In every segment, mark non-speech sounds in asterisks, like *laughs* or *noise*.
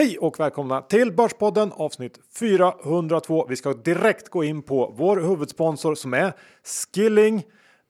Hej och välkomna till Börspodden avsnitt 402. Vi ska direkt gå in på vår huvudsponsor som är Skilling,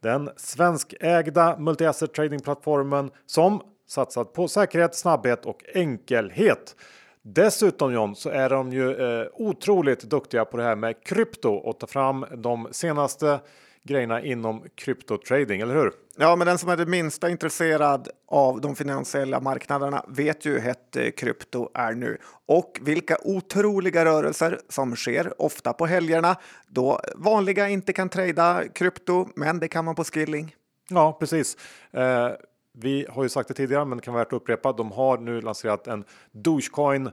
den svenskägda multi-asset tradingplattformen som satsat på säkerhet, snabbhet och enkelhet. Dessutom John så är de ju eh, otroligt duktiga på det här med krypto och ta fram de senaste grejerna inom kryptotrading, eller hur? Ja, men den som är det minsta intresserad av de finansiella marknaderna vet ju hur hett eh, krypto är nu och vilka otroliga rörelser som sker, ofta på helgerna då vanliga inte kan trada krypto, men det kan man på Skilling. Ja, precis. Eh, vi har ju sagt det tidigare, men det kan vara värt att upprepa. De har nu lanserat en Dogecoin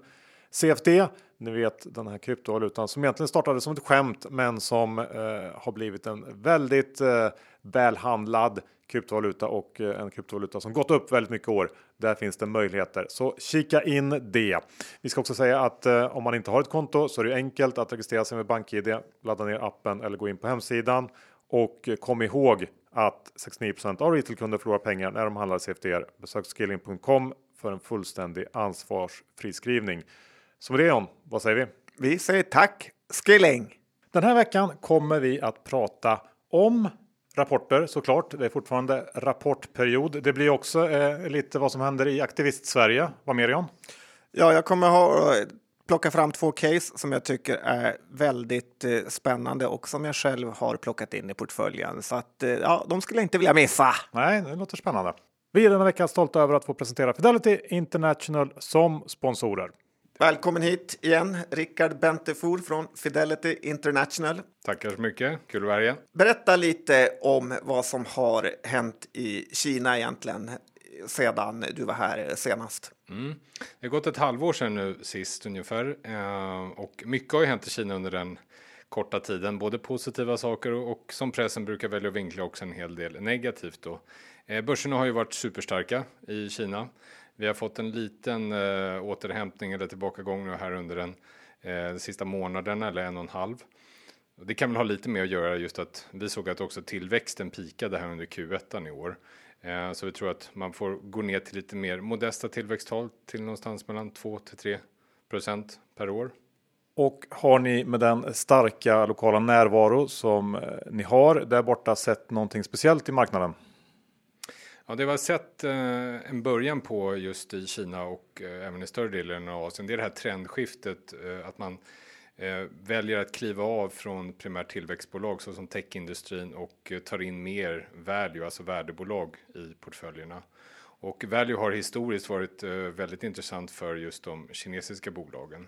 CFD. Ni vet den här kryptovalutan som egentligen startade som ett skämt, men som eh, har blivit en väldigt eh, välhandlad kryptovaluta och eh, en kryptovaluta som gått upp väldigt mycket år. Där finns det möjligheter, så kika in det. Vi ska också säga att eh, om man inte har ett konto så är det enkelt att registrera sig med BankID, ladda ner appen eller gå in på hemsidan och eh, kom ihåg att 69% av retailkunder förlorar pengar när de handlar CFDR. Besök skilling.com för en fullständig ansvarsfriskrivning. skrivning med det John, vad säger vi? Vi säger tack Skilling! Den här veckan kommer vi att prata om rapporter såklart. Det är fortfarande rapportperiod. Det blir också eh, lite vad som händer i aktivist Sverige. Vad mer John? Ja, jag kommer ha plocka fram två case som jag tycker är väldigt eh, spännande och som jag själv har plockat in i portföljen. Så att eh, ja, de skulle jag inte vilja missa. Nej, det låter spännande. Vi är denna vecka stolta över att få presentera Fidelity International som sponsorer. Välkommen hit igen, Rickard Bentefor från Fidelity International. Tackar så mycket, kul att vara här Berätta lite om vad som har hänt i Kina egentligen sedan du var här senast. Mm. Det har gått ett halvår sedan nu sist ungefär eh, och mycket har ju hänt i Kina under den korta tiden, både positiva saker och, som pressen brukar välja att vinkla också en hel del negativt då. Eh, börserna har ju varit superstarka i Kina. Vi har fått en liten eh, återhämtning eller tillbakagång nu här under den, eh, de sista månaden eller en och en halv. Det kan väl ha lite med att göra just att vi såg att också tillväxten pikade här under Q1 i år. Eh, så vi tror att man får gå ner till lite mer modesta tillväxttal till någonstans mellan 2 till 3 procent per år. Och har ni med den starka lokala närvaro som eh, ni har där borta sett någonting speciellt i marknaden? Ja, det vi har sett eh, en början på just i Kina och eh, även i större delen av Asien. Det är det här trendskiftet eh, att man eh, väljer att kliva av från primärt tillväxtbolag såsom techindustrin och eh, tar in mer value, alltså värdebolag i portföljerna. Och value har historiskt varit eh, väldigt intressant för just de kinesiska bolagen.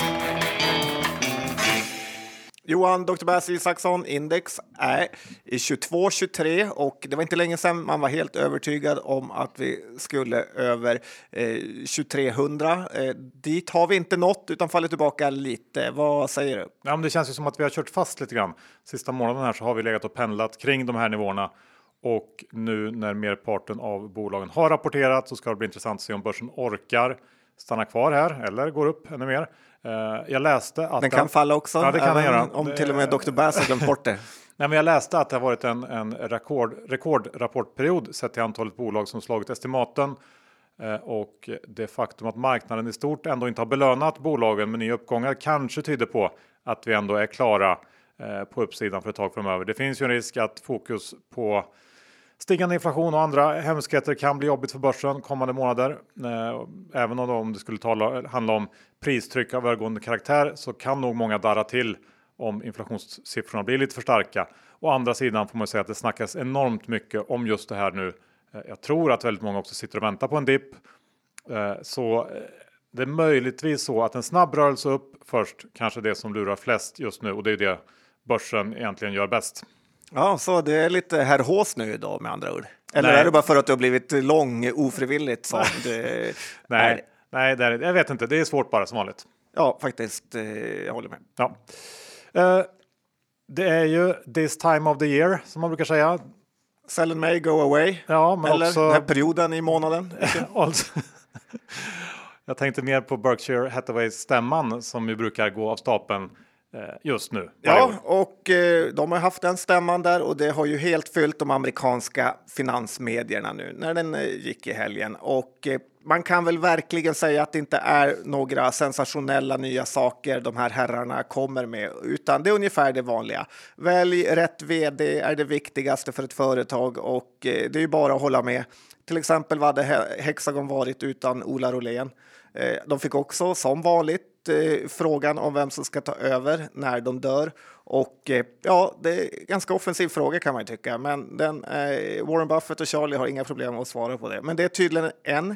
Johan, Dr. Bass Isaksson, index är i 22-23 och det var inte länge sedan man var helt övertygad om att vi skulle över eh, 2300. Eh, dit har vi inte nått utan faller tillbaka lite. Vad säger du? Ja, men det känns ju som att vi har kört fast lite grann. Sista månaden här så har vi legat och pendlat kring de här nivåerna och nu när merparten av bolagen har rapporterat så ska det bli intressant att se om börsen orkar stanna kvar här eller går upp ännu mer. Eh, jag läste att den kan falla också, ja, det kan även göra. om till och med Dr. Bass har glömt bort det. *laughs* Nej, men jag läste att det har varit en, en rekord, rekordrapportperiod sett till antalet bolag som slagit estimaten eh, och det faktum att marknaden i stort ändå inte har belönat bolagen med nya uppgångar kanske tyder på att vi ändå är klara eh, på uppsidan för ett tag framöver. Det finns ju en risk att fokus på Stigande inflation och andra hemskheter kan bli jobbigt för börsen kommande månader. Eh, även om det skulle tala, handla om pristryck av övergående karaktär så kan nog många darra till om inflationssiffrorna blir lite för starka. Å andra sidan får man säga att det snackas enormt mycket om just det här nu. Eh, jag tror att väldigt många också sitter och väntar på en dipp. Eh, så det är möjligtvis så att en snabb rörelse upp först kanske det som lurar flest just nu och det är det börsen egentligen gör bäst. Ja, så det är lite herr Hås nu idag med andra ord. Eller nej. är det bara för att du har blivit lång ofrivilligt? Som det *laughs* nej, nej det är, jag vet inte. Det är svårt bara som vanligt. Ja, faktiskt. Eh, jag håller med. Ja. Eh, det är ju this time of the year som man brukar säga. Sell and May, go away. Ja, men Eller också... den här perioden i månaden. *laughs* alltså, jag tänkte mer på Berkshire Hathaways stämman som ju brukar gå av stapeln just nu. Ja, och eh, de har haft den stämman där och det har ju helt fyllt de amerikanska finansmedierna nu när den eh, gick i helgen. Och eh, man kan väl verkligen säga att det inte är några sensationella nya saker de här herrarna kommer med, utan det är ungefär det vanliga. Välj rätt vd är det viktigaste för ett företag och eh, det är ju bara att hålla med. Till exempel vad hade He- Hexagon varit utan Ola Rolén? Eh, De fick också som vanligt eh, frågan om vem som ska ta över när de dör. Och eh, ja, det är en ganska offensiv fråga kan man tycka, men den, eh, Warren Buffett och Charlie har inga problem att svara på det. Men det är tydligen en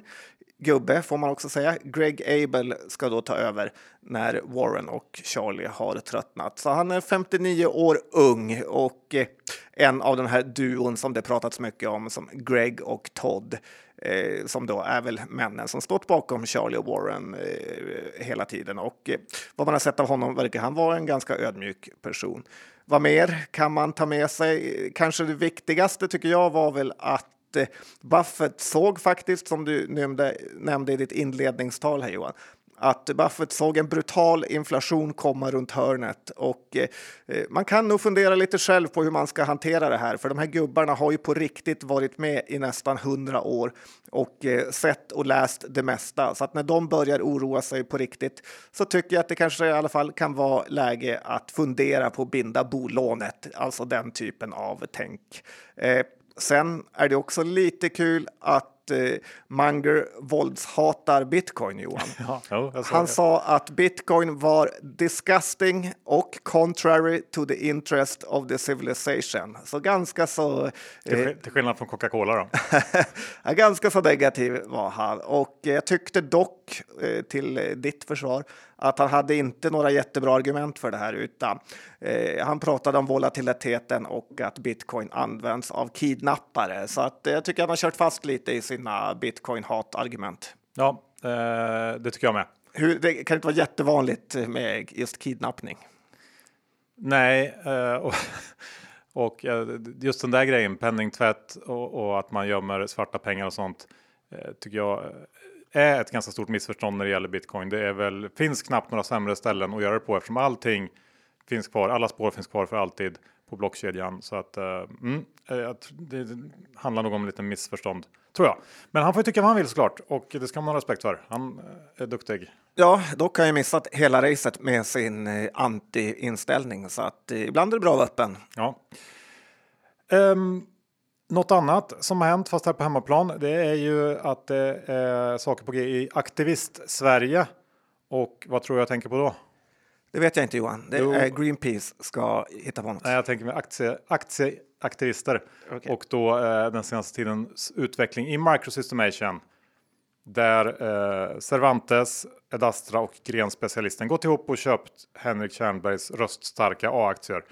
gubbe, får man också säga. Greg Abel ska då ta över när Warren och Charlie har tröttnat. Så han är 59 år ung och eh, en av den här duon som det pratats mycket om, som Greg och Todd eh, som då är väl männen som stått bakom Charlie och Warren eh, hela tiden. Och eh, vad man har sett av honom verkar han vara en ganska ödmjuk person. Vad mer kan man ta med sig? Kanske det viktigaste tycker jag var väl att eh, Buffett såg faktiskt, som du nämnde, nämnde i ditt inledningstal här Johan, att Buffett såg en brutal inflation komma runt hörnet och eh, eh, man kan nog fundera lite själv på hur man ska hantera det här, för de här gubbarna har ju på riktigt varit med i nästan hundra år och eh, sett och läst det mesta. Så att när de börjar oroa sig på riktigt så tycker jag att det kanske i alla fall kan vara läge att fundera på att binda bolånet, alltså den typen av tänk. Sen är det också lite kul att eh, Munger våldshatar bitcoin, Johan. *laughs* Ja, jo, såg Han det. sa att bitcoin var disgusting och contrary to the interest of the civilization. Så ganska så, Till, eh, skill- till skillnad från Coca-Cola då. *laughs* ganska så negativ var han. Och jag tyckte dock, eh, till eh, ditt försvar, att han hade inte några jättebra argument för det här, utan eh, han pratade om volatiliteten och att bitcoin används av kidnappare. Så att, eh, jag tycker att han har kört fast lite i sina bitcoin-hatargument. Ja, eh, det tycker jag med. Hur, det kan inte vara jättevanligt med just kidnappning. Nej, eh, och, *laughs* och eh, just den där grejen, penningtvätt och, och att man gömmer svarta pengar och sånt, eh, tycker jag är ett ganska stort missförstånd när det gäller bitcoin. Det är väl, finns knappt några sämre ställen att göra det på eftersom allting finns kvar, alla spår finns kvar för alltid på blockkedjan. Så att eh, mm, eh, det handlar nog om en liten missförstånd, tror jag. Men han får tycka vad han vill såklart och det ska man ha respekt för. Han eh, är duktig. Ja, dock har jag missat hela racet med sin anti-inställning, så att ibland är det bra att vara öppen. Ja. Um, något annat som har hänt, fast här på hemmaplan, det är ju att det är saker på G i aktivist-Sverige. Och vad tror jag tänker på då? Det vet jag inte Johan. Det Jo. är Greenpeace ska hitta på något. Nej, jag tänker med aktie, aktieaktivister Okej. och då eh, den senaste tidens utveckling i microsystemation. Där eh, Cervantes, Edastra och Grenspecialisten gått ihop och köpt Henrik Kärnbergs röststarka A-aktier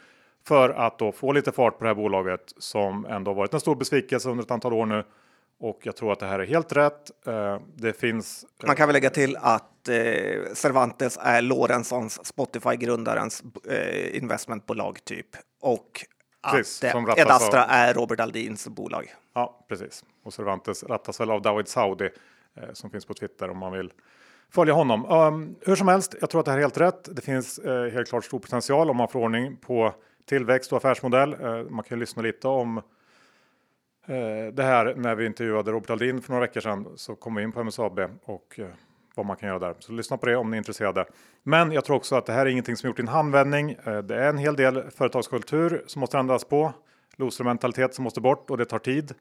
för att då få lite fart på det här bolaget som ändå har varit en stor besvikelse under ett antal år nu. Och jag tror att det här är helt rätt. Eh, det finns Man kan väl lägga till att eh, Cervantes är Lorentzons, Spotify-grundarens eh, investmentbolag typ. Och Precis, att Edastra av- är Robert Aldins bolag. Ja, precis. Och Cervantes rattas väl av Dawid Saudi som finns på Twitter om man vill följa honom. Um, hur som helst, jag tror att det här är helt rätt. Det finns helt klart stor potential om man får ordning på tillväxt och affärsmodell. Eh, man kan ju lyssna lite om eh, det här när vi intervjuade Robert Aldin för några veckor sedan så kom vi in på MSAB och eh, vad man kan göra där. Så lyssna på det om ni är intresserade. Men jag tror också att det här är ingenting som är gjort i en handvändning. Det är en hel del företagskultur som måste ändras på. Losermentalitet som måste bort och det tar tid.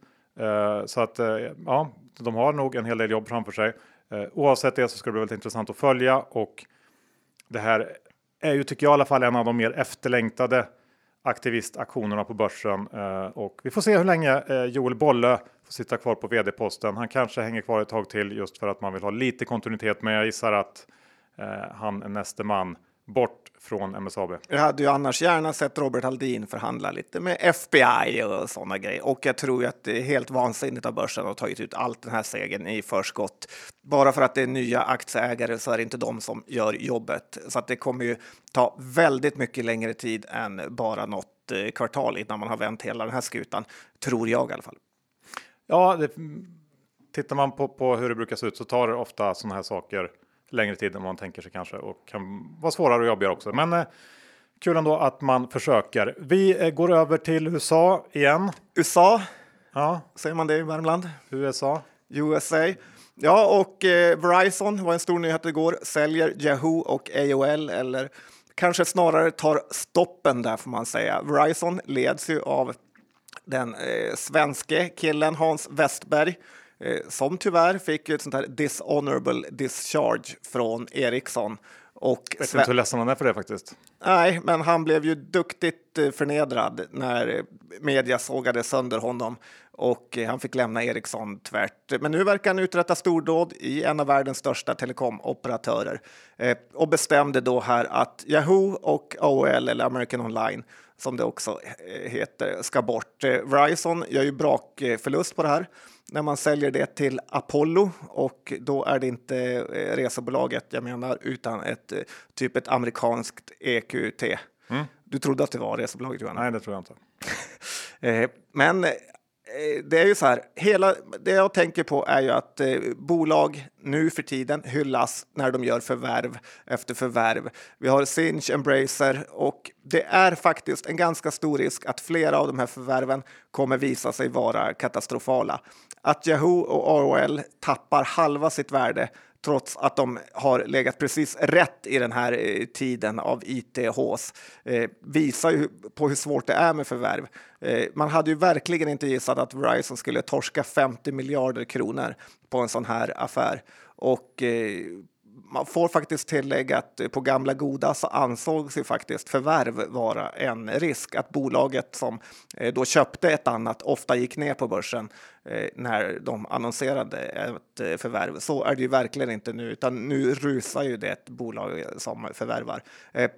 Så att ja, de har nog en hel del jobb framför sig. Oavsett det så ska det bli väldigt intressant att följa och det här är ju, tycker jag i alla fall, en av de mer efterlängtade aktivistaktionerna på börsen. Eh, Och vi får se hur länge eh, Joel Bolle får sitta kvar på vd-posten. Han kanske hänger kvar ett tag till just för att man vill ha lite kontinuitet. Men jag gissar att eh, han är näste man bort från MSAB. Jag hade ju annars gärna sett Robert Halldin förhandla lite med FBI och sådana grejer. Och jag tror ju att det är helt vansinnigt av börsen att ha tagit ut allt den här segern i förskott. Bara för att det är nya aktieägare så är det inte de som gör jobbet. Så att det kommer ju ta väldigt mycket längre tid än bara något eh, kvartal innan man har vänt hela den här skutan, tror jag i alla fall. Ja, det, tittar man på, på hur det brukar se ut så tar det ofta sådana här saker längre tid än man tänker sig kanske och kan vara svårare och jobbigare också. Men eh, kul ändå att man försöker. Vi eh, går över till USA igen. USA, Ja, säger man det i Värmland? USA. USA. Ja, och eh, Verizon var en stor nyhet igår, säljer Yahoo och AOL, eller kanske snarare tar stoppen där får man säga. Verizon leds ju av den eh, svenske killen Hans Westberg som tyvärr fick ett sånt här dishonorable discharge från Ericsson. Och Jag vet inte hur ledsen han är för det faktiskt. Nej, men han blev ju duktigt eh, förnedrad när eh, media sågade sönder honom och eh, han fick lämna Ericsson tvärt. Men nu verkar han uträtta stordåd i en av världens största telekomoperatörer eh, och bestämde då här att Yahoo och AOL eller American Online som det också eh, heter ska bort. Eh, Verizon gör ju brakförlust på det här när man säljer det till Apollo och då är det inte eh, resebolaget jag menar utan ett eh, typ ett amerikanskt EQT. Du trodde att det var resebolaget Johan? Nej, det tror jag inte. *laughs* Eh, men Eh, det är ju så här, hela, det jag tänker på är ju att eh, bolag nu för tiden hyllas när de gör förvärv efter förvärv. Vi har Sinch, Embracer och det är faktiskt en ganska stor risk att flera av de här förvärven kommer visa sig vara katastrofala. Att Yahoo och AOL tappar halva sitt värde trots att de har legat precis rätt i den här eh, tiden av ITHs, Eh, visar ju på hur svårt det är med förvärv. Eh, man hade ju verkligen inte gissat att Verizon skulle torska 50 miljarder kronor på en sån här affär. Och eh, man får faktiskt tillägga att på gamla goda så ansågs ju faktiskt förvärv vara en risk. Att bolaget som eh, då köpte ett annat ofta gick ner på börsen eh, när de annonserade ett eh, förvärv. Så är det ju verkligen inte nu, utan nu rusar ju det ett bolag som förvärvar.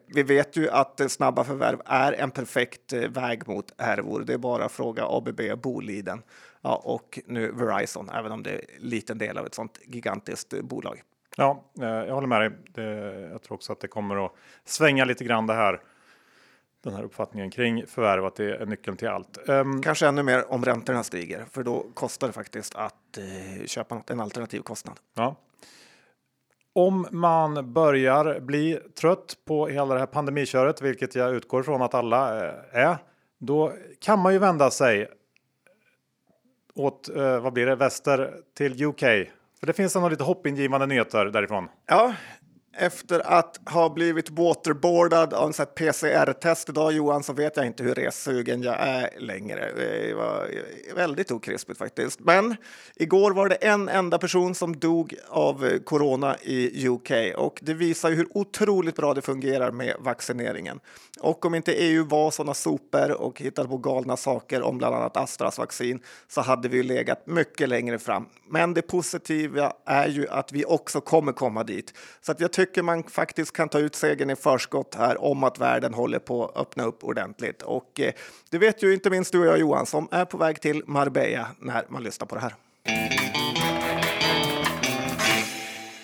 Vi vet ju att snabba förvärv är en perfekt väg mot härvor. Det är bara att fråga ABB Boliden ja, och nu Verizon, även om det är en liten del av ett sånt gigantiskt bolag. Ja, eh, jag håller med dig. Det, jag tror också att det kommer att svänga lite grann det här. Den här uppfattningen kring förvärv, att det är nyckeln till allt. Ehm, Kanske ännu mer om räntorna stiger, för då kostar det faktiskt att eh, köpa något, en alternativ kostnad. Ja. Om man börjar bli trött på hela det här pandemiköret, vilket jag utgår från att alla eh, är, då kan man ju vända sig åt, eh, vad blir det, väster till UK. Det finns ändå lite hoppingivande nyheter därifrån. Ja, efter att ha blivit waterboardad av en PCR-test idag Johan så vet jag inte hur ressugen jag är längre. Det var väldigt okrispigt faktiskt. Men igår var det en enda person som dog av corona i UK och det visar ju hur otroligt bra det fungerar med vaccineringen. Och om inte EU var sådana sopor och hittade på galna saker om bland annat Astras vaccin så hade vi ju legat mycket längre fram. Men det positiva är ju att vi också kommer komma dit. Så att jag tycker tycker man faktiskt kan ta ut segern i förskott här om att världen håller på att öppna upp ordentligt. Och eh, det vet ju inte minst du och jag Johan som är på väg till Marbella när man lyssnar på det här.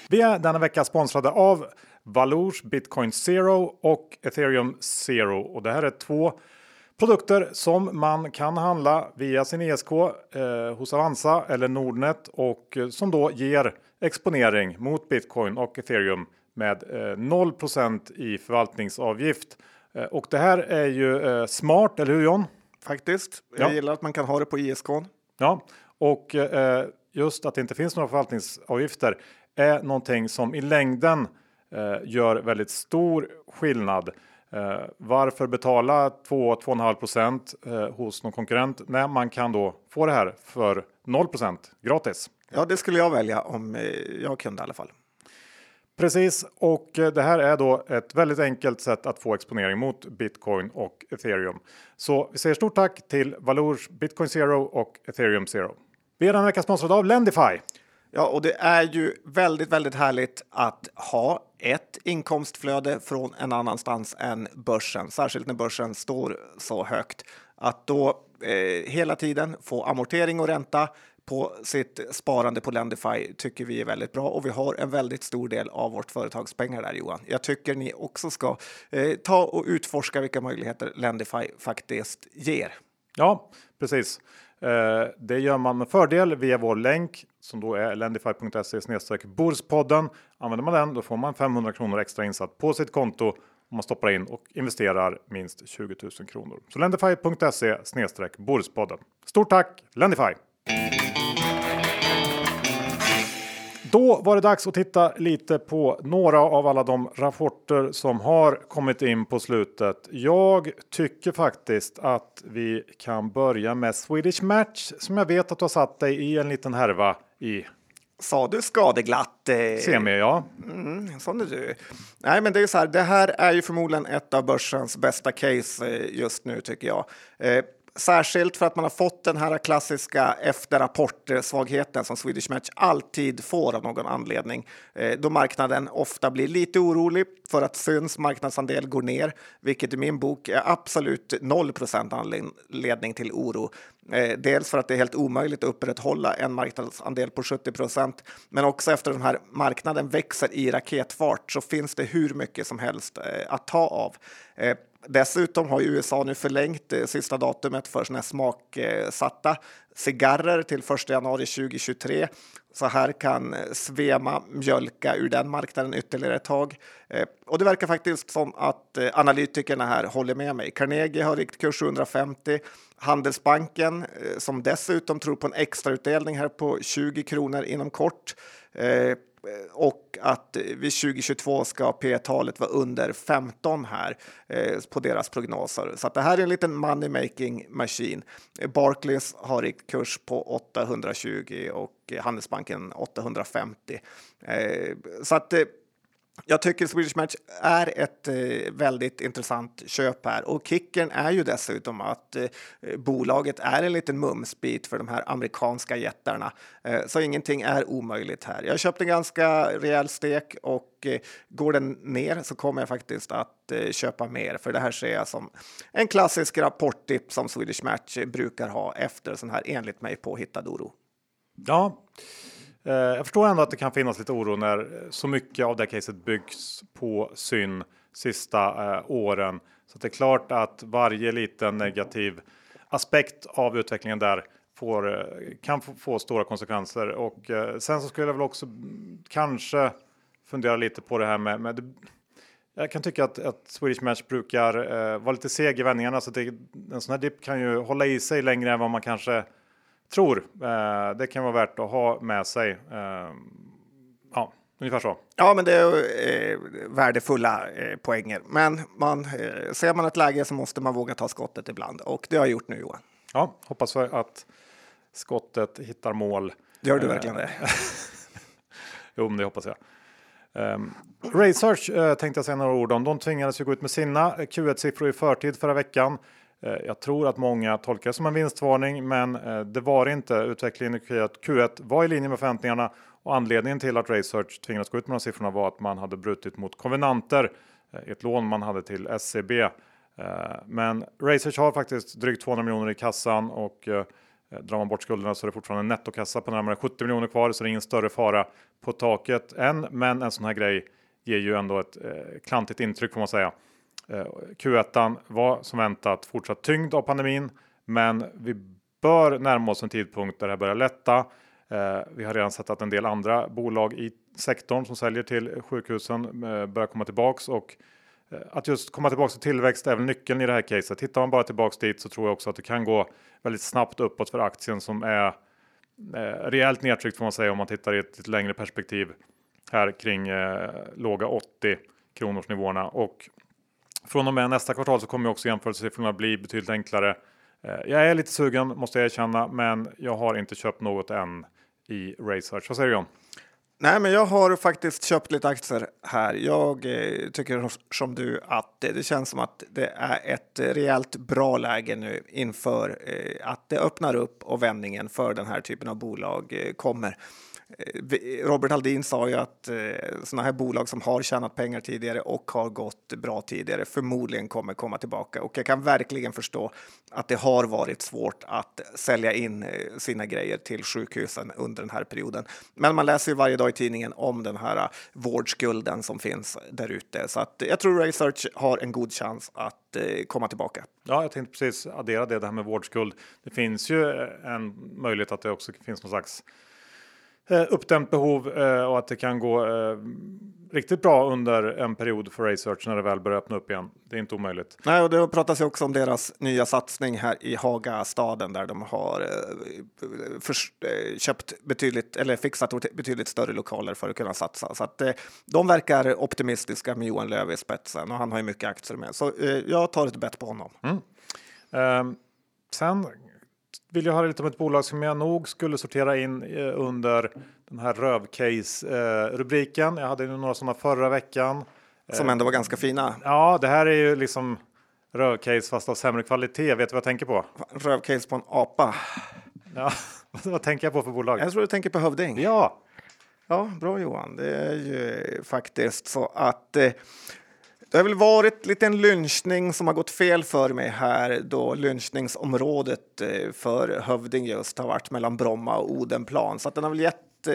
Vi är denna vecka sponsrade av Valours Bitcoin Zero och Ethereum Zero. Och det här är två produkter som man kan handla via sin ESK eh, hos Avanza eller Nordnet och eh, som då ger exponering mot Bitcoin och Ethereum med eh, 0 i förvaltningsavgift. Eh, och det här är ju eh, smart, eller hur John? Faktiskt. Jag Ja. gillar att man kan ha det på ISK. Ja, och eh, just att det inte finns några förvaltningsavgifter är någonting som i längden eh, gör väldigt stor skillnad. Eh, varför betala 2-2,5 procent eh, hos någon konkurrent när man kan då få det här för 0 procent gratis? Ja, det skulle jag välja om eh, jag kunde i alla fall. Precis, och eh, det här är då ett väldigt enkelt sätt att få exponering mot Bitcoin och Ethereum. Så vi säger stort tack till Valors Bitcoin Zero och Ethereum Zero. Vi är den här veckan sponsrade av Lendify. Ja, och det är ju väldigt, väldigt härligt att ha ett inkomstflöde från en annanstans än börsen, särskilt när börsen står så högt. Att då eh, hela tiden få amortering och ränta på sitt sparande på Lendify tycker vi är väldigt bra och vi har en väldigt stor del av vårt företagspengar där Johan. Jag tycker ni också ska eh, ta och utforska vilka möjligheter Lendify faktiskt ger. Ja, precis. Eh, det gör man med fördel via vår länk som då är lendify.se Borspodden. Använder man den då får man 500 kronor extra insatt på sitt konto om man stoppar in och investerar minst 20 000 kronor. Så lendify.se Borspodden. Stort tack Lendify! Då var det dags att titta lite på några av alla de rapporter som har kommit in på slutet. Jag tycker faktiskt att vi kan börja med Swedish Match som jag vet att du har satt dig i en liten härva i. Sa du skadeglatt? Eh... Semi, ja. Mm, sån är du. Nej, men det är så här. Det här är ju förmodligen ett av börsens bästa case eh, just nu tycker jag. Särskilt för att man har fått den här klassiska efterrapportsvagheten som Swedish Match alltid får av någon anledning. Eh, då marknaden ofta blir lite orolig för att Syns marknadsandel går ner, vilket i min bok är absolut 0 procent anledning till oro. Eh, dels för att det är helt omöjligt att upprätthålla en marknadsandel på 70 procent, men också efter den här marknaden växer i raketfart så finns det hur mycket som helst eh, att ta av. Dessutom har USA nu förlängt eh, sista datumet för sina smaksatta cigarrer till 1 januari 2023. Så här kan eh, Svema mjölka ur den marknaden ytterligare ett tag. Eh, och det verkar faktiskt som att analytikerna här håller med mig. Carnegie har riktkurs 750. Handelsbanken, som dessutom tror på en extrautdelning här på 20 kronor inom kort Eh, och att eh, vid 2022 ska P-talet vara under 15 här eh, på deras prognoser. Så att det här är en liten money making machine. Barclays har riktkurs på 820 och Handelsbanken 850. Eh, så att eh, jag tycker Swedish Match är ett eh, väldigt intressant köp här och kicken är ju dessutom att eh, bolaget är en liten mumsbit för de här amerikanska jättarna. Eh, så ingenting är omöjligt här. Jag köpte en ganska rejäl stek och eh, går den ner så kommer jag faktiskt att eh, köpa mer för det här ser jag som en klassisk rapporttipp som Swedish Match brukar ha efter sån här enligt mig påhittad oro. Ja, Eh, jag förstår ändå att det kan finnas lite oro när så mycket av det caset byggs på syn sista eh, åren. Så det är klart att varje liten negativ aspekt av utvecklingen där får, eh, kan få, få, stora konsekvenser. Och eh, sen så skulle jag väl också kanske fundera lite på det här med, med jag kan tycka att, att Swedish Match brukar eh, vara lite seg i vändningarna så det, en sån här dipp kan ju hålla i sig längre än vad man kanske tror. Eh, det kan vara värt att ha med sig. Eh, ja, ungefär så. Ja, men det är eh, värdefulla poänger. Men man, ser man ett läge så måste man våga ta skottet ibland och det har jag gjort nu Johan. Ja, hoppas att skottet hittar mål. Gör du verkligen det? *laughs* jo, men det hoppas jag. Um, Research uh, tänkte jag säga några ord om. De tvingades ju gå ut med sina Q1-siffror i förtid förra veckan. Eh, jag tror att många tolkar det som en vinstvarning, men eh, det var det inte. Utvecklingen i Q1 var i linje med förväntningarna och anledningen till att Research tvingades gå ut med de siffrorna var att man hade brutit mot konvenanter i eh, ett lån man hade till SEB. Men Research har faktiskt drygt 200 miljoner i kassan och drar man bort skulderna så är det fortfarande en nettokassa på närmare 70 miljoner kvar, så det är ingen större fara på taket än. Men en sån här grej ger ju ändå ett klantigt intryck får man säga. Eh, Q1 var som väntat fortsatt tyngd av pandemin, men vi bör närma oss en tidpunkt där det här börjar lätta. Eh, vi har redan sett att en del andra bolag i sektorn som säljer till sjukhusen eh, börjar komma tillbaks och att just komma tillbaka till tillväxt är väl nyckeln i det här caset. Tittar man bara tillbaks dit så tror jag också att det kan gå väldigt snabbt uppåt för aktien som är rejält nedtryckt får man säga om man tittar i ett, lite längre perspektiv här kring låga 80 kronors nivåerna och från och med nästa kvartal så kommer också jämförelsesiffrorna bli betydligt enklare. Eh, jag är lite sugen måste jag erkänna, men jag har inte köpt något än i Research. Vad säger du John? Nej, men jag har faktiskt köpt lite aktier här. Jag eh, tycker som du att det, det, känns som att det är ett rejält bra läge nu inför eh, att det öppnar upp och vändningen för den här typen av bolag eh, kommer. Robert Aldin sa ju att eh, sådana här bolag som har tjänat pengar tidigare och har gått bra tidigare förmodligen kommer komma tillbaka. Och jag kan verkligen förstå att det har varit svårt att sälja in eh, sina grejer till sjukhusen under den här perioden. Men man läser ju varje dag i tidningen om den här eh, vårdskulden som finns där ute. Så att jag tror Research har en god chans att eh, komma tillbaka. Ja, jag tänkte precis addera det, det här med vårdskuld. Det finns ju en möjlighet att det också finns någon slags Eh, uppdämt behov eh, och att det kan gå eh, riktigt bra under en period för research när det väl börjar öppna upp igen. Det är inte omöjligt. Nej, och det pratas ju också om deras nya satsning här i Hagastaden där de har för, köpt betydligt eller fixat betydligt större lokaler för att kunna satsa. Så att de verkar optimistiska med Johan Löv i spetsen och han har ju mycket aktier med. Så jag tar ett bett på honom. Mm. Um, sen vill jag höra lite om ett bolag som jag nog skulle sortera in eh, under den här rövcase-rubriken. Jag hade ju några sådana förra veckan. Som ändå var ganska fina. Ja, det här är ju liksom rövcase fast av sämre kvalitet. Vet du vad jag tänker på? Rövcase på en apa. Ja, *laughs* vad tänker jag på för bolag? Jag tror du tänker på Hövding. Ja. Ja, bra Johan. Det är ju faktiskt så att eh, det har väl varit lite en lynchning som har gått fel för mig här då lynchningsområdet eh, för Hövding just har varit mellan Bromma och Odenplan. Så att den har väl gett eh,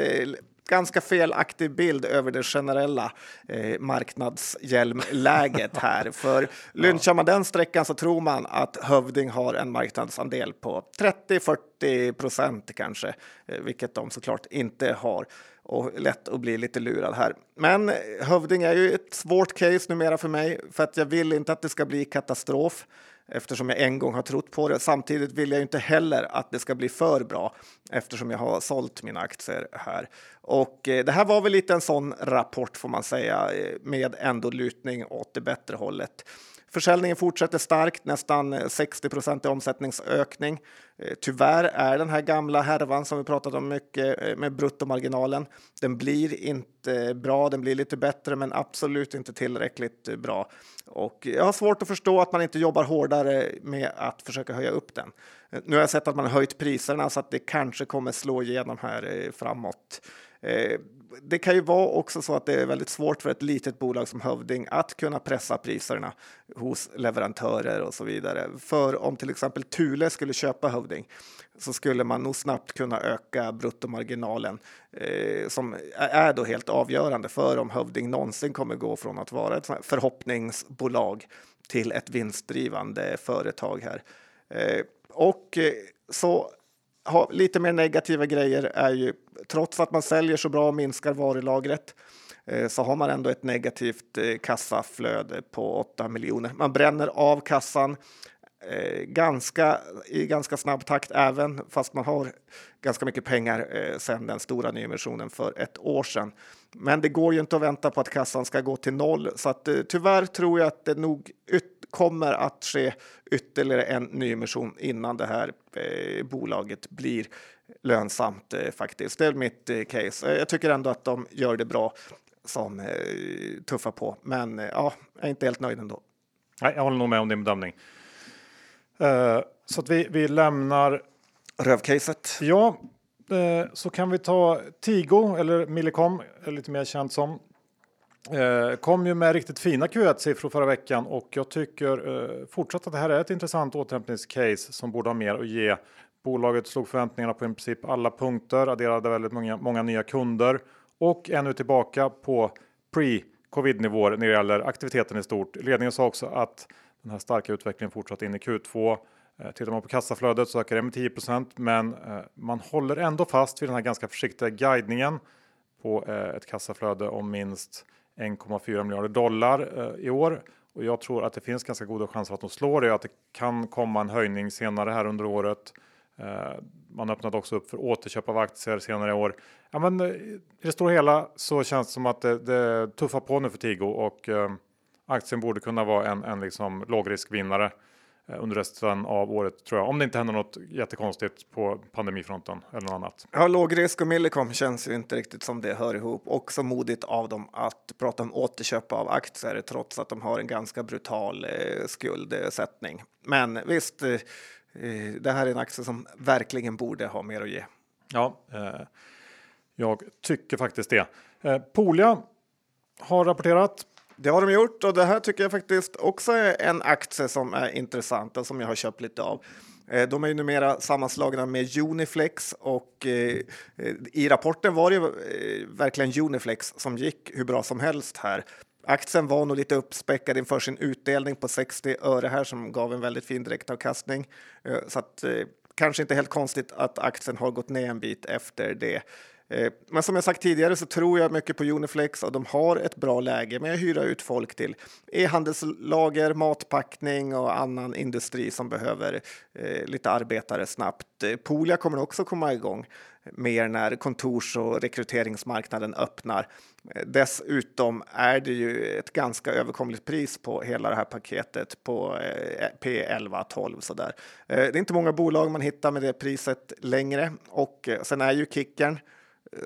ganska felaktig bild över det generella eh, marknadshjälmläget här. *laughs* För lynchar man den sträckan så tror man att Hövding har en marknadsandel på 30-40 procent kanske, eh, vilket de såklart inte har och lätt att bli lite lurad här. Men Hövding är ju ett svårt case numera för mig för att jag vill inte att det ska bli katastrof eftersom jag en gång har trott på det. Samtidigt vill jag inte heller att det ska bli för bra eftersom jag har sålt mina aktier här. Och eh, det här var väl lite en sån rapport får man säga eh, med ändå lutning åt det bättre hållet. Försäljningen fortsätter starkt, nästan eh, 60 i omsättningsökning. Tyvärr är den här gamla härvan som vi pratat om mycket med bruttomarginalen. Den blir inte bra, den blir lite bättre, men absolut inte tillräckligt bra. Och jag har svårt att förstå att man inte jobbar hårdare med att försöka höja upp den. Eh, nu har jag sett att man har höjt priserna så att det kanske kommer slå igenom här eh, framåt. Eh, det kan ju vara också så att det är väldigt svårt för ett litet bolag som Hövding att kunna pressa priserna hos leverantörer och så vidare. För om till exempel Thule skulle köpa Hövding så skulle man nog snabbt kunna öka bruttomarginalen eh, som är då helt avgörande för om Hövding någonsin kommer gå från att vara ett förhoppningsbolag till ett vinstdrivande företag här. Eh, och eh, så ha, lite mer negativa grejer är ju trots att man säljer så bra och minskar varulagret eh, så har man ändå ett negativt eh, kassaflöde på 8 miljoner. Man bränner av kassan ganska, i ganska snabb takt även fast man har ganska mycket pengar eh, sedan den stora nyemissionen för ett år sedan. Men det går ju inte att vänta på att kassan ska gå till noll så att eh, tyvärr tror jag att det nog ytterligare kommer att ske ytterligare en nyemission innan det här eh, bolaget blir lönsamt eh, faktiskt. Det är mitt eh, case. Jag tycker ändå att de gör det bra som tuffar på, men ja, jag är inte helt nöjd ändå. Nej, jag håller nog med om din bedömning. Uh, så att vi, vi lämnar rövcaset. Ja, uh, så kan vi ta Tigo eller Millicom, lite mer känt som. Eh, kom ju med riktigt fina Q1-siffror förra veckan och jag tycker eh, fortsatt att det här är ett intressant återhämtningscase som borde ha mer att ge. Bolaget slog förväntningarna på i princip alla punkter, adderade väldigt många, många nya kunder och är nu tillbaka på pre-covid nivåer när det gäller aktiviteten i stort. Ledningen sa också att den här starka utvecklingen fortsatt in i Q2. Eh, tittar man på kassaflödet så ökar det med 10% men eh, man håller ändå fast vid den här ganska försiktiga guidningen på eh, ett kassaflöde om minst 1,4 miljarder dollar eh, i år. Och jag tror att det finns ganska goda chanser att de slår det och att det kan komma en höjning senare här under året. Eh, man öppnade också upp för återköp av aktier senare i år. Ja, men eh, I det stora hela så känns det som att det, det tuffar på nu för Tigo och aktien borde kunna vara en, en liksom lågriskvinnare eh, under resten av året tror jag. Om det inte händer något jättekonstigt på pandemifronten eller något annat. Ja, låg risk och Millicom känns ju inte riktigt som det hör ihop. Också modigt av dem att prata om återköp av aktier trots att de har en ganska brutal eh, skuldsättning. Men visst, eh, eh det här är en aktie som verkligen borde ha mer att ge. Ja, eh, jag tycker faktiskt det. Eh, Polia har rapporterat. Det har de gjort och det här tycker jag faktiskt också är en aktie som är intressant och som jag har köpt lite av. Eh, de är ju numera sammanslagna med Uniflex och eh, i rapporten var det eh, verkligen Uniflex som gick hur bra som helst här. Aktien var nog lite uppspäckad inför sin utdelning på 60 öre här som gav en väldigt fin direktavkastning. Så att, kanske inte helt konstigt att aktien har gått ner en bit efter det. Eh, men som jag sagt tidigare så tror jag mycket på Uniflex och de har ett bra läge med att hyra ut folk till e-handelslager, matpackning och annan industri som behöver eh, lite arbetare snabbt. Eh, Polia kommer också komma igång mer när kontors och rekryteringsmarknaden öppnar. Dessutom är det ju ett ganska överkomligt pris på hela det här paketet på P11, 12 sådär. Det är inte många bolag man hittar med det priset längre och sen är ju kickern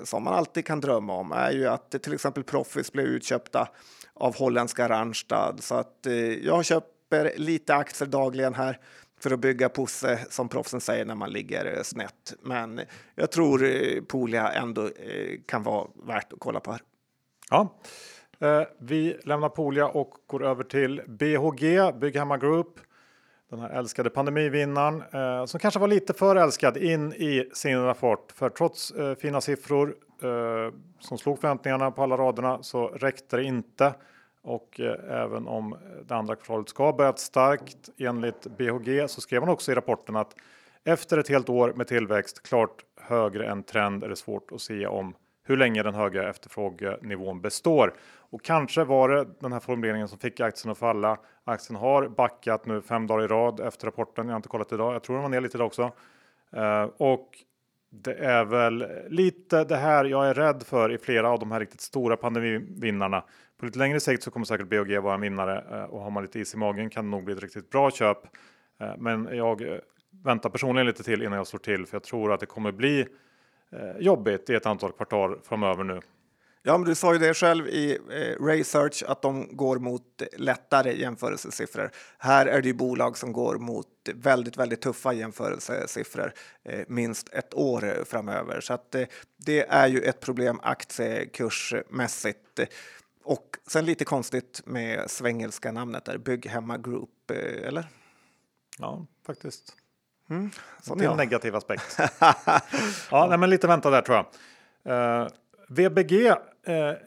som man alltid kan drömma om är ju att till exempel Proffice blev utköpta av holländska Randstad. Så att eh, jag köper lite aktier dagligen här för att bygga pusse som proffsen säger när man ligger eh, snett. Men jag tror eh, Polia ändå eh, kan vara värt att kolla på här. Ja, eh, vi lämnar Polia och går över till BHG, Bygghemma Group den här älskade pandemivinnaren eh, som kanske var lite för älskad in i sin rapport. För trots eh, fina siffror eh, som slog förväntningarna på alla raderna så räckte det inte. Och eh, även om det andra kvartalet ska ha börjat starkt enligt BHG så skrev han också i rapporten att efter ett helt år med tillväxt klart högre än trend är det svårt att se om hur länge den höga efterfrågenivån består. Och kanske var det den här formuleringen som fick aktien att falla. Aktien har backat nu fem dagar i rad efter rapporten. Jag har inte kollat idag. Jag tror den var ner lite idag också. Uh, och det är väl lite det här jag är rädd för i flera av de här riktigt stora pandemivinnarna. På lite längre sikt så kommer säkert BOG vara en vinnare eh, och har man lite is i magen kan det nog bli ett riktigt bra köp. Eh, men jag väntar personligen lite till innan jag slår till för jag tror att det kommer bli jobbigt i ett antal kvartal framöver nu. Ja, men du sa ju det själv i eh, Research att de går mot lättare jämförelsesiffror. Här är det ju bolag som går mot väldigt, väldigt tuffa jämförelsesiffror eh, minst ett år framöver. Så att eh, det är ju ett problem aktiekursmässigt. Och sen lite konstigt med svengelska namnet där, Bygghemma Group, eh, eller? Ja, faktiskt. Mm, sån en negativ aspekt. *laughs* ja, nej, men lite vänta där tror jag. Uh, VBG eh,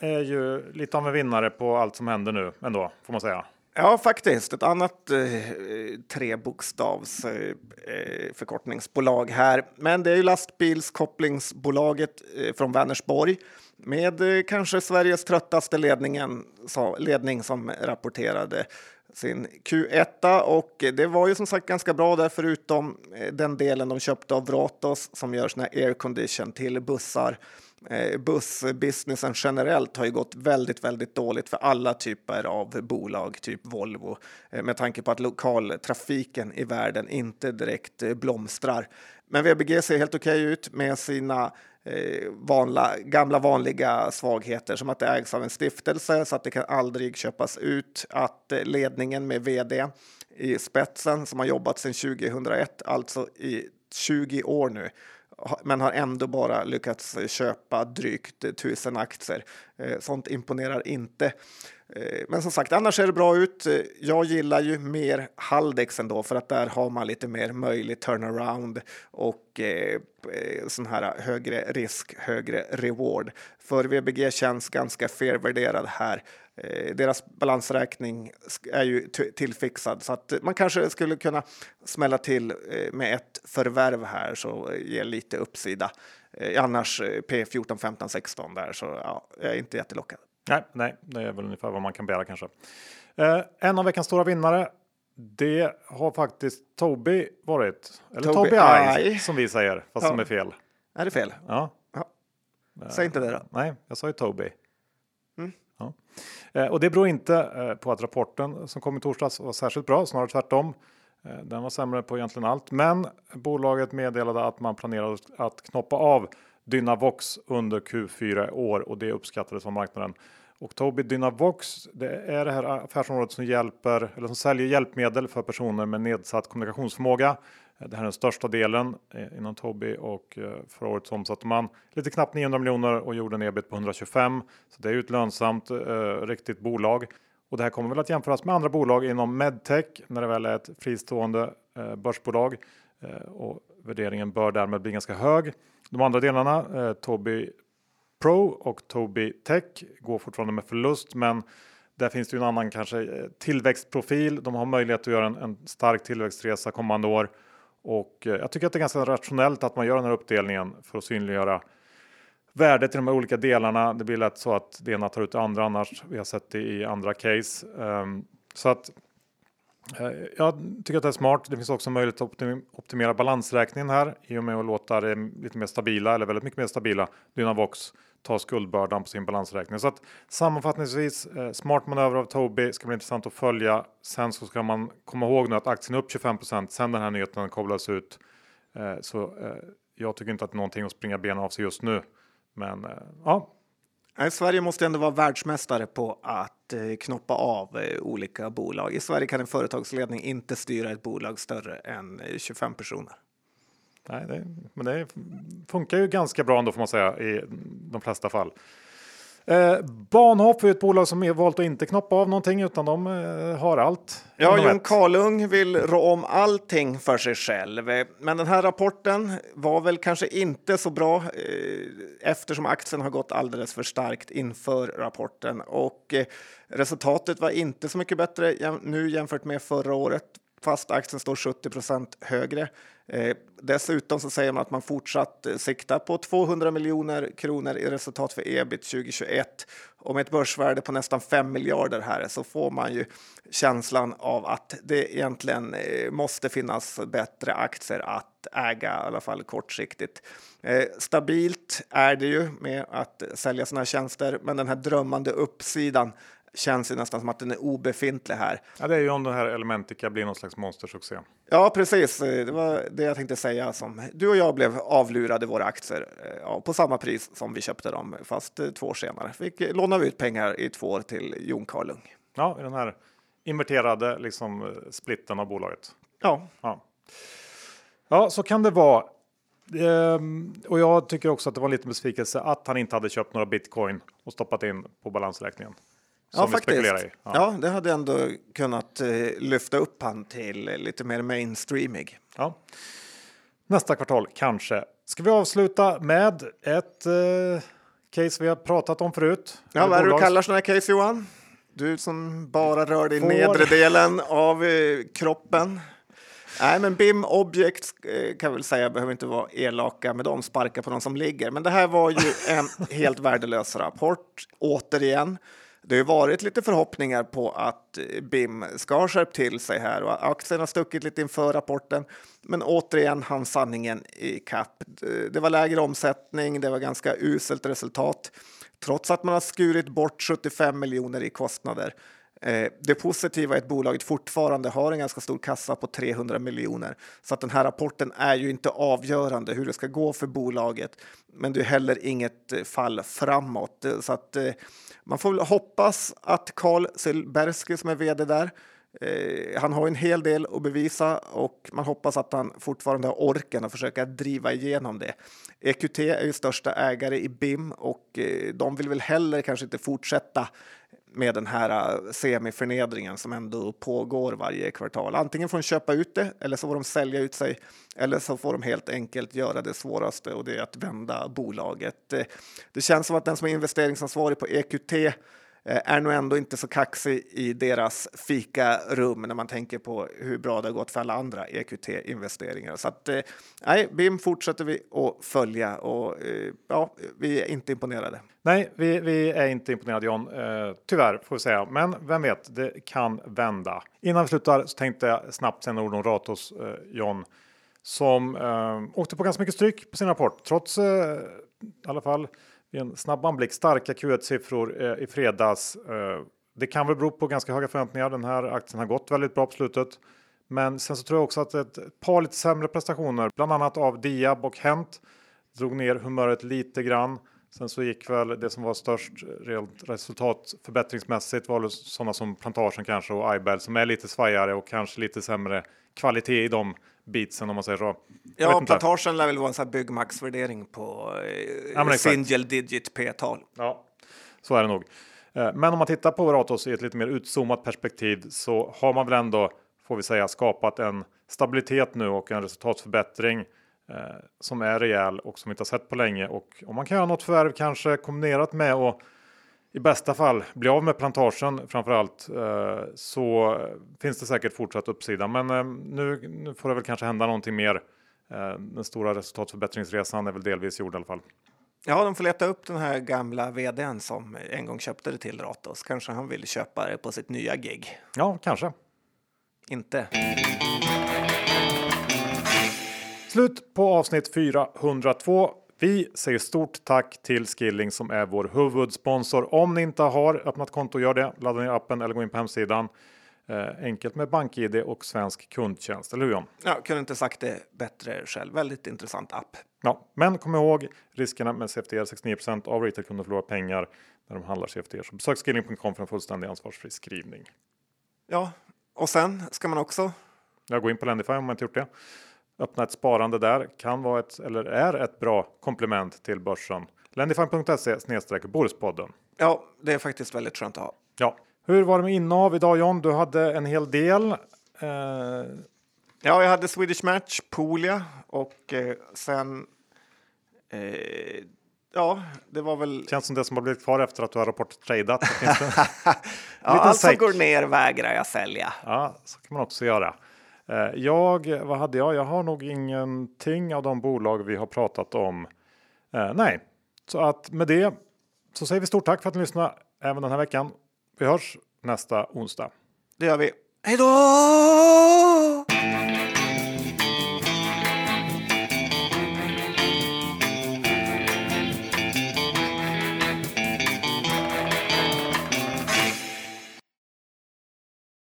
är ju lite av en vinnare på allt som händer nu ändå, får man säga. Ja, faktiskt. Ett annat eh, trebokstavs eh, eh, förkortningsbolag här. Men det är ju lastbilskopplingsbolaget eh, från Vänersborg med eh, kanske Sveriges tröttaste ledningen, så, ledning som rapporterade sin Q1 och det var ju som sagt ganska bra där förutom eh, den delen de köpte av Vratos som gör såna aircondition till bussar eh, bussbusinessen generellt har ju gått väldigt, väldigt dåligt för alla typer av bolag, typ Volvo, eh, med tanke på att lokaltrafiken i världen inte direkt blomstrar. Men VBG ser helt okej okay ut med sina Eh, vanla, gamla vanliga svagheter som att det ägs av en stiftelse så att det kan aldrig köpas ut, att eh, ledningen med vd i spetsen som har jobbat sedan 2001, alltså i 20 år nu, men har ändå bara lyckats eh, köpa drygt tusen aktier. Eh, sånt imponerar inte. Eh, men som sagt, annars ser det bra ut. Eh, jag gillar ju mer Haldex ändå för att där har man lite mer möjlig turnaround och eh, eh sån här högre risk, högre reward. För VBG känns ganska felvärderad här. Eh, deras balansräkning är ju tillfixad så att man kanske skulle kunna smälla till eh, med ett förvärv här så ger lite uppsida. Eh, annars P14, 15, 16 där så ja, jag är inte jättelockad. Nej, nej, det är väl ungefär vad man kan begära kanske. en av veckans stora vinnare. Det har faktiskt Toby varit. Eller Toby, Toby Eye, som vi säger, fast ja. som är fel. Är det fel? Ja. ja. Säg inte det då. Nej, jag sa ju Toby. Ja. Eh, och det beror inte eh, på att rapporten som kom i torsdags var särskilt bra, snarare tvärtom. Den var sämre på egentligen allt, men bolaget meddelade att man planerade att knoppa av Dynavox under Q4 i år och det uppskattades av marknaden. Och Tobii Dynavox, det är det här affärsområdet som hjälper eller som säljer hjälpmedel för personer med nedsatt kommunikationsförmåga. Det här är den största delen eh, inom Tobii och eh, förra året så omsatte man lite knappt 900 miljoner och gjorde en ebit på 125. Så det är ju ett lönsamt eh, riktigt bolag. Och det här kommer väl att jämföras med andra bolag inom medtech när det väl är ett fristående eh, börsbolag Eh, och värderingen bör därmed bli ganska hög. De andra delarna, eh, Tobii Pro och Tobii Tech går fortfarande med förlust, men där finns det ju en annan kanske eh, tillväxtprofil. De har möjlighet att göra en, en stark tillväxtresa kommande år och eh, jag tycker att det är ganska rationellt att man gör den här uppdelningen för att synliggöra värdet i de här olika delarna. Det blir lätt så att det ena tar ut det andra annars. Vi har sett det i andra case. Um, så att Eh, jag tycker att det är smart. Det finns också möjlighet att optimera balansräkningen här i och med att låta det lite mer stabila eller väldigt mycket mer stabila Dynavox ta skuldbördan på sin balansräkning. Så att sammanfattningsvis eh, smart manöver av Tobii ska bli intressant att följa. Sen så ska man komma ihåg nu att aktien är upp 25 sen den här nyheten koblades ut. Eh, så jag tycker inte att det är någonting att springa benen av sig just nu. Men ja. Sverige måste ändå vara världsmästare på att Eh, knoppa av eh, olika bolag. I Sverige kan en företagsledning inte styra ett bolag större än eh, 25 personer. Nej, det, men det funkar ju ganska bra ändå får man säga i de flesta fall. Eh, Bahnhof är ett bolag som är valt att inte knoppa av någonting utan de eh, har allt. Ja, Jon Karlung vill rå om allting för sig själv. Men den här rapporten var väl kanske inte så bra eh, eftersom aktien har gått alldeles för starkt inför rapporten och eh, resultatet var inte så mycket bättre nu jämfört med förra året fast aktien står 70% högre. Eh, dessutom så säger man att man fortsatt eh, siktar på 200 miljoner kronor i resultat för ebit 2021 och med ett börsvärde på nästan 5 miljarder här så får man ju känslan av att det egentligen eh, måste finnas bättre aktier att äga, i alla fall kortsiktigt. Eh, stabilt är det ju med att sälja sådana här tjänster, men den här drömmande uppsidan känns ju nästan som att den är obefintlig här. Ja, det är ju om den här Elementica blir någon slags monstersuccé. Ja, precis. Det var det jag tänkte säga. Som du och jag blev avlurade våra aktier eh, ja, på samma pris som vi köpte dem, fast eh, två år senare. Fick låna ut pengar i två år till Jon Karlung. Ja, i den här inverterade liksom, eh, splitten av bolaget. Ja. ja. Ja, så kan det vara. Ehm, och jag tycker också att det var en liten besvikelse att han inte hade köpt några bitcoin och stoppat in på balansräkningen ja, faktiskt. Ja. ja. det hade ändå kunnat eh, lyfta upp han till lite mer mainstreamig. Ja. Nästa kvartal kanske. Ska vi avsluta med ett eh, case vi har pratat om förut? Ja, vad är det du kallar sådana här case Johan? Du som bara rör dig i nedre delen av eh, kroppen. Nej, men BIM Object eh, kan väl säga behöver inte vara elaka med dem, sparka på någon som ligger. Men det här var ju en *laughs* helt värdelös rapport, återigen. Det har varit lite förhoppningar på att eh, BIM ska ha skärpt till sig här och aktien har stuckit lite inför rapporten. Men återigen han sanningen i kapp. Det var lägre omsättning, det var ganska uselt resultat trots att man har skurit bort 75 miljoner i kostnader. Eh, det positiva är att bolaget fortfarande har en ganska stor kassa på 300 miljoner så att den här rapporten är ju inte avgörande hur det ska gå för bolaget. Men det är heller inget eh, fall framåt så att eh, man får väl hoppas att Carl Silbersky som är vd där eh, han har en hel del att bevisa och man hoppas att han fortfarande har orken att försöka driva igenom det. EQT är ju största ägare i BIM och eh, de vill väl heller kanske inte fortsätta med den här äh, semiförnedringen som ändå pågår varje kvartal. Antingen får de köpa ut det eller så får de sälja ut sig eller så får de helt enkelt göra det svåraste och det är att vända bolaget. Det känns som att den som är investeringsansvarig på EQT Eh, är nog ändå inte så kaxig i deras fikarum när man tänker på hur bra det har gått för alla andra EQT-investeringar. Så att, eh, nej, BIM fortsätter vi att följa och eh, ja, vi är inte imponerade. Nej, vi, vi är inte imponerade John, tyvärr får vi säga. Men vem vet, det kan vända. Innan vi slutar så tänkte jag snabbt säga några ord om Ratos John som åkte på ganska mycket stryk på sin rapport trots i alla fall vid en snabb anblick starka Q1-siffror eh, i fredags. Eh, det kan väl bero på ganska höga förväntningar. Den här aktien har gått väldigt bra på slutet. Men sen så tror jag också att ett par lite sämre prestationer, bland annat av Diab och Hent, drog ner humöret lite grann. Sen så gick väl det som var störst rent resultat förbättringsmässigt var sådana som Plantagen kanske och Ibel som är lite svajare och kanske lite sämre kvalitet i de beatsen om man säger så. Ja, Plantagen lär väl vara en sån här byggmaxvärdering på eh, ja, single digit p-tal. Ja, så är det nog. Eh, men om man tittar på Ratos i ett lite mer utzoomat perspektiv så har man väl ändå, får vi säga, skapat en stabilitet nu och en resultatförbättring eh, som är rejäl och som vi inte har sett på länge. Och om man kan göra något förvärv kanske kombinerat med och i bästa fall bli av med plantagen framför allt eh, så finns det säkert fortsatt uppsida. Men eh, nu, nu får det väl kanske hända någonting mer. Eh, den stora resultatförbättringsresan är väl delvis gjord i alla fall. Ja, de får leta upp den här gamla vdn som en gång köpte det till Ratos. Kanske han vill köpa det på sitt nya gig. Ja, kanske. Inte. Slut på avsnitt 402. Vi säger stort tack till Skilling som är vår huvudsponsor. Om ni inte har öppnat konto, gör det. Ladda ner appen eller gå in på hemsidan. Eh, enkelt med BankID och svensk kundtjänst, eller hur John? Ja, kunde inte sagt det bättre själv. Väldigt intressant app. Ja, men kom ihåg riskerna med CFDR. 69% av retailkunder förlorar pengar när de handlar CFDR. Så besök skilling.com för en fullständig ansvarsfri skrivning. Ja, och sen ska man också. Jag går in på Lendify om man inte gjort det. Öppna ett sparande där kan vara ett eller är ett bra komplement till börsen. Lendify.se snedstreck Borispodden. Ja, det är faktiskt väldigt skönt att ha. Ja, hur var det med innehav idag John? Du hade en hel del. Eh... Ja, jag hade Swedish Match, Poolia och eh, sen eh, Ja, det var väl... Känns som det som har blivit kvar efter att du har rapporttradat. *laughs* ja, allt som går ner vägrar jag sälja. Ja, så kan man också göra. Eh, jag, vad hade jag? Jag har nog ingenting av de bolag vi har pratat om. Eh, nej, så att med det så säger vi stort tack för att ni lyssnade även den här veckan. Vi hörs nästa onsdag. Det gör vi. Hej då!